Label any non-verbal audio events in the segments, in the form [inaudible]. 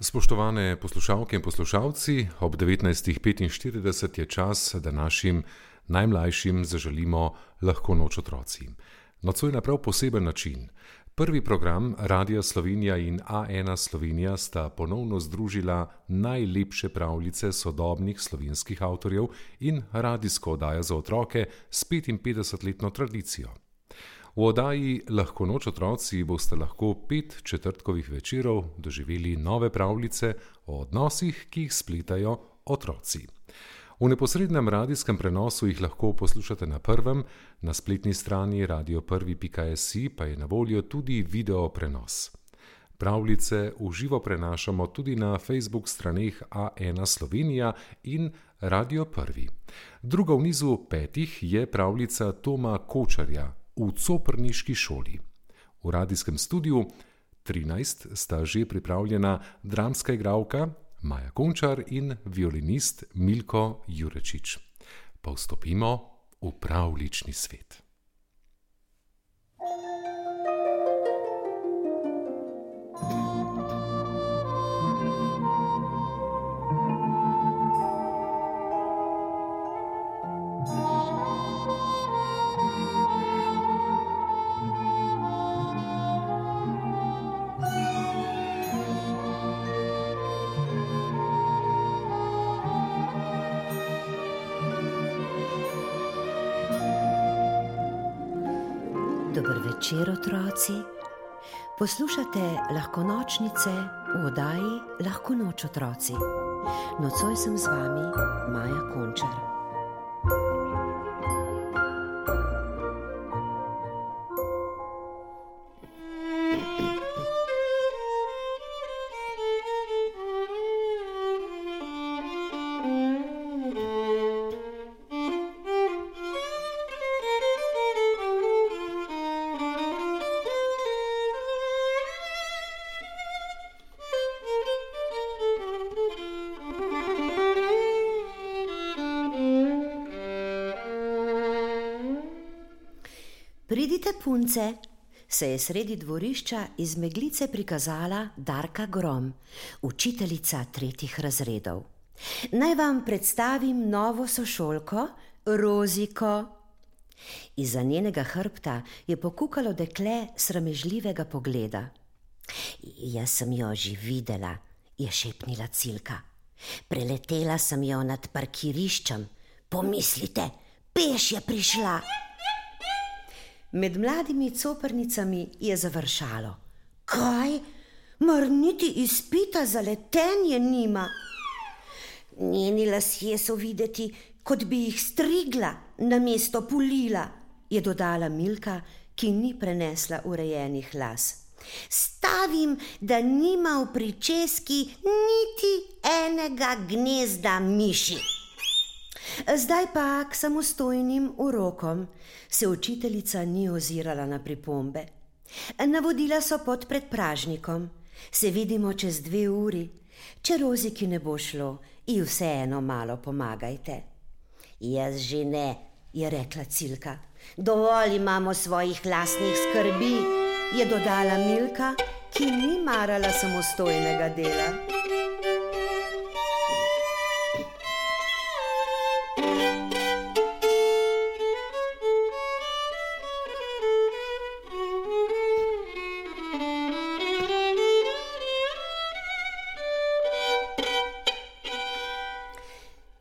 Spoštovane poslušalke in poslušalci, ob 19.45 je čas, da našim najmlajšim zaželimo lahko noč otroci. Nocoj na prav poseben način. Prvi program Radia Slovenija in A1 Slovenija sta ponovno združila najlepše pravljice sodobnih slovenskih avtorjev in radijsko oddajo za otroke s 55-letno tradicijo. V oddaji Lahko noč otroci boste lahko pet četrtkovih večerov doživeli nove pravljice o odnosih, ki jih spletajo otroci. V neposrednem radijskem prenosu jih lahko poslušate na prvem, na spletni strani radio1.si pa je na voljo tudi video prenos. Pravljice v živo prenašamo tudi na Facebook straneh A1 Slovenija in Radio 1. Druga v nizu petih je pravljica Toma Kočarja v Coprniški šoli. V radijskem studiu 13 sta že pripravljena dramska igralka Maja Končar in violinist Milko Jurečič. Pa vstopimo v pravlični svet. Dobro večer, otroci. Poslušate lahko nočnice v oddaji Lahko noč otroci. Nocoj sem z vami, Maja Končar. Pridite, punce, se je sredi dvorišča iz meglice prikazala Darka Grom, učiteljica tretjih razredov. Naj vam predstavim novo sošolko, Roziko. Iza njenega hrbta je pokukalo dekle sramežljivega pogleda. Jaz sem jo že videla, je šepnila Cilka. Preletela sem jo nad parkiriščem. Pomislite, peš je prišla. Med mladimi coprnicami je završalo. Kaj, mar niti izpita za letenje nima? Njeni lasje so videti, kot bi jih strigla na mesto pulila, je dodala Milka, ki ni prenesla urejenih las. Stavim, da nima v pričeski niti enega gnezda miši. Zdaj pa k samostojnim urokom se učiteljica ni ozirala na pripombe. Navodila so pod predpražnikom, se vidimo čez dve uri. Če roziki ne bo šlo, ji vseeno malo pomagajte. Jaz že ne, je rekla Cilka. Dovolj imamo svojih lastnih skrbi, je dodala Milka, ki ni marala samostojnega dela.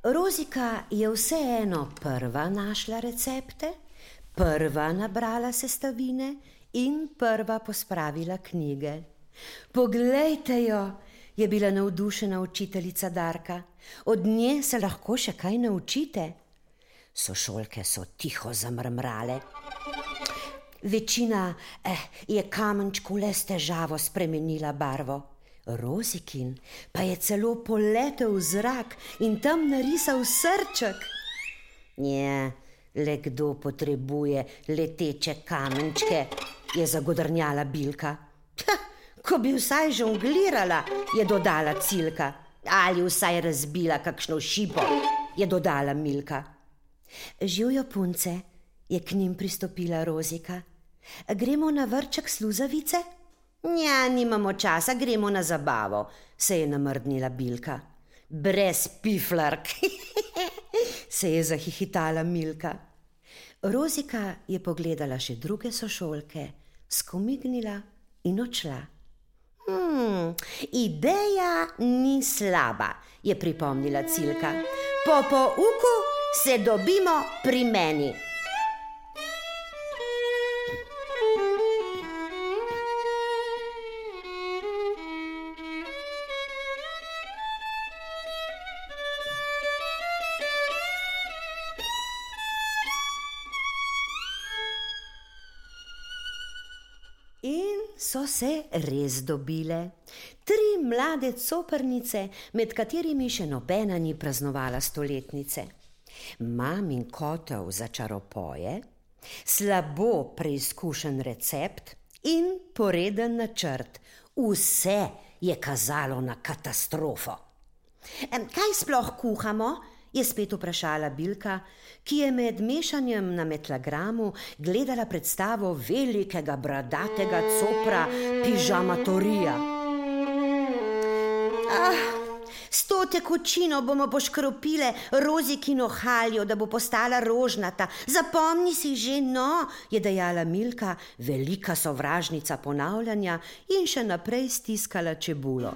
Rozika je vseeno prva našla recepte, prva nabrala sestavine in prva pospravila knjige. Poglejte jo, je bila navdušena učiteljica Darka, od nje se lahko še kaj naučite. Sošolke so tiho zamrmrale. Večina eh, je kamenčku le s težavo spremenila barvo. Rozikin pa je celo poletel v zrak in tam narisal srček. Je, le kdo potrebuje leteče kamenčke, je zagodrnjala Bilka. Ha, ko bi vsaj žonglirala, je dodala Cilka, ali vsaj razbila kakšno šipo, je dodala Milka. Živijo punce, je k njim pristopila Rozika. Gremo na vrček sluzavice? Ja, nimamo časa, gremo na zabavo, se je namrdnila Bilka. Brez piflark, [laughs] se je zahihitala Milka. Rozika je pogledala še druge sošolke, skomignila in odšla. Hmm, ideja ni slaba, je pripomnila Cilka. Po pouku se dobimo pri meni. So se res dobile. Tri mlade coprnice, med katerimi še nobena ni praznovala stoletnice. Mamin kotov za čaropoje, slabo preizkušen recept in poreden načrt. Vse je kazalo na katastrofo. Em, Kaj sploh kuhamo? Je spet vprašala Bilka, ki je med mešanjem na metlagramu gledala predstavo velikega bradatega copra pižamatorija. Ah, s to tekočino bomo poškropile rozikino haljo, da bo postala rožnata. Zapomni si že, no, je dejala Milka, velika sovražnica ponavljanja in še naprej stiskala čebulo.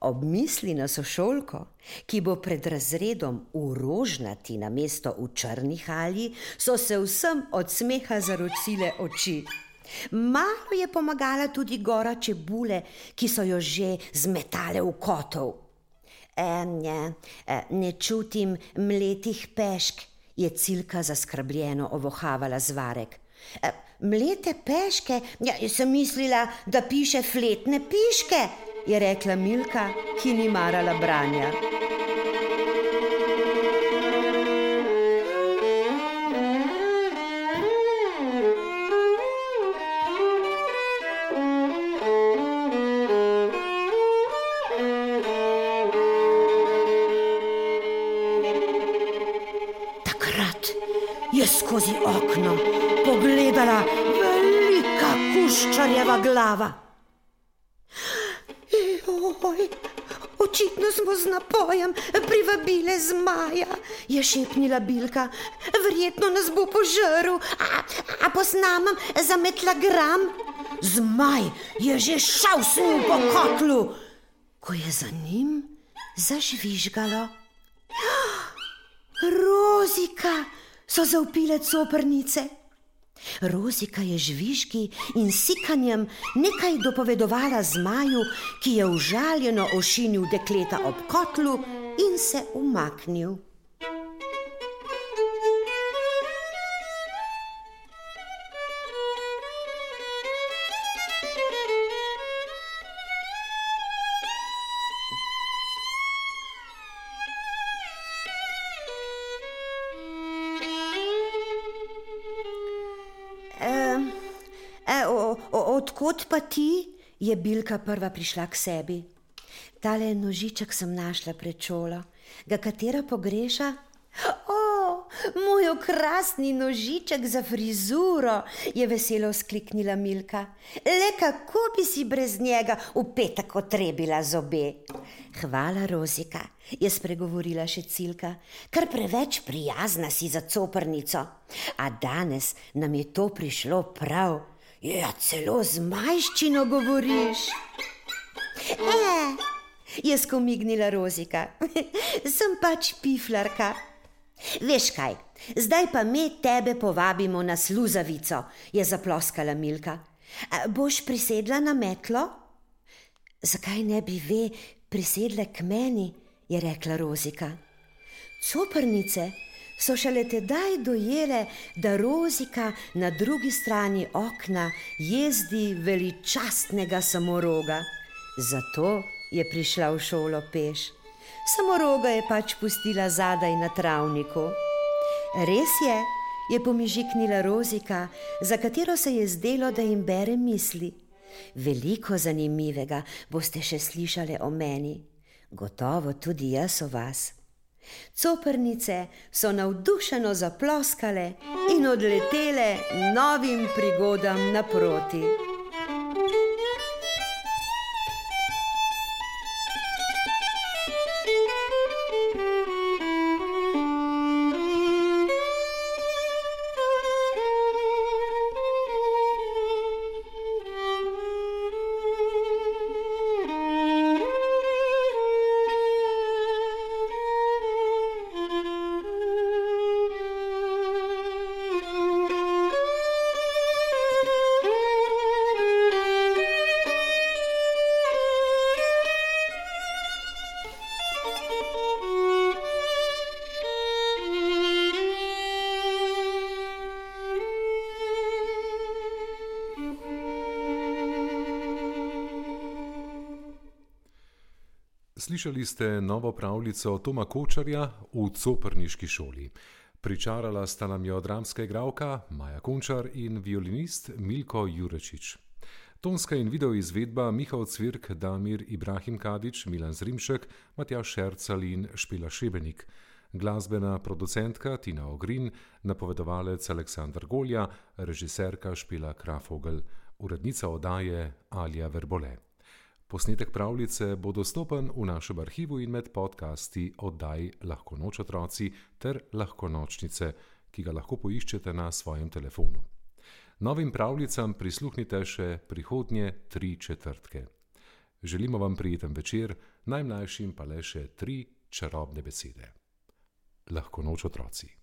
Ob misli na sošolko, ki bo pred razredom v rožnati na mesto v črni halji, so se vsem od smeha zaročile oči. Malo je pomagala tudi gora čebule, ki so jo že zmetale v kotov. E, ne, ne čutim mletih pešk, je cilka zaskrbljeno ovohavala zvarek. E, mlete peške, ja, sem mislila, da piše fletne piške, je rekla Milka, ki ni marala branja. Je skozi okno pogledala velika kuščarjeva glava. Smo z napojem privabile zmaja, je šepnila Bilka. Verjetno nas bo požrl, a, a posnamem za metlagram. Zmaj je že šel snil po kotlu, ko je za njim zažvižgalo. [gasps] Rozika so zaupile coprnice. Rozika je žvižgi in sikanjem nekaj dopovedovala zmaju, ki je užaljeno ošinil dekleta ob kotlu in se umaknil. E, o, o, odkot pa ti? je Bilka prva prišla k sebi. Tale nožiček sem našla pred šolo. Ga katera pogreša? Moj okrasni nožiček za frizuro, je veselo skliknila Milka. Le kako bi si brez njega v petek otrebila zobe? Hvala, Rozika, je spregovorila še Cilka, kar preveč prijazna si za coprnico. A danes nam je to prišlo prav. Ja, celo z majščino govoriš. E, je skomignila Rozika. [laughs] Sem pač piflarka. Veš kaj, zdaj pa me tebe povabimo na sluzavico, je zaploskala Milka. A, boš prisedla na metlo? Zakaj ne bi ve prisedle k meni, je rekla Rozika. Coprnice so šele tedaj dojele, da Rozika na drugi strani okna jezdi veličastnega samoroga. Zato je prišla v šolo peš. Samoroga je pač pustila zadaj na travniku. Res je, je pomižiknila Rozika, za katero se je zdelo, da jim bere misli. Veliko zanimivega boste še slišali o meni, gotovo tudi jaz o vas. Coprnice so navdušeno zaploskale in odletele novim prigodam naproti. Slišali ste novo pravljico Toma Kočarja v Coprniški šoli. Pričarala sta nam jo dramska igralka Maja Končar in violinist Milko Jurečič. Tonska in video izvedba Mihal Cvirk, Damir Ibrahim Kadič, Milan Zrimšek, Matjaš Šercal in Špila Šebenik. Glasbena producentka Tina Ogrin, napovedovalec Aleksandr Golja, režiserka Špila Krafogel, urednica oddaje Alja Verbole. Posnetek pravljice bo dostopen v našem arhivu in med podcasti oddaj Lahko noč otroci ter Lahko nočnice, ki ga lahko poiščete na svojem telefonu. Novim pravljicam prisluhnite še prihodnje tri četrtke. Želimo vam prijeten večer, najmlajšim pa le še tri čarobne besede. Lahko noč otroci.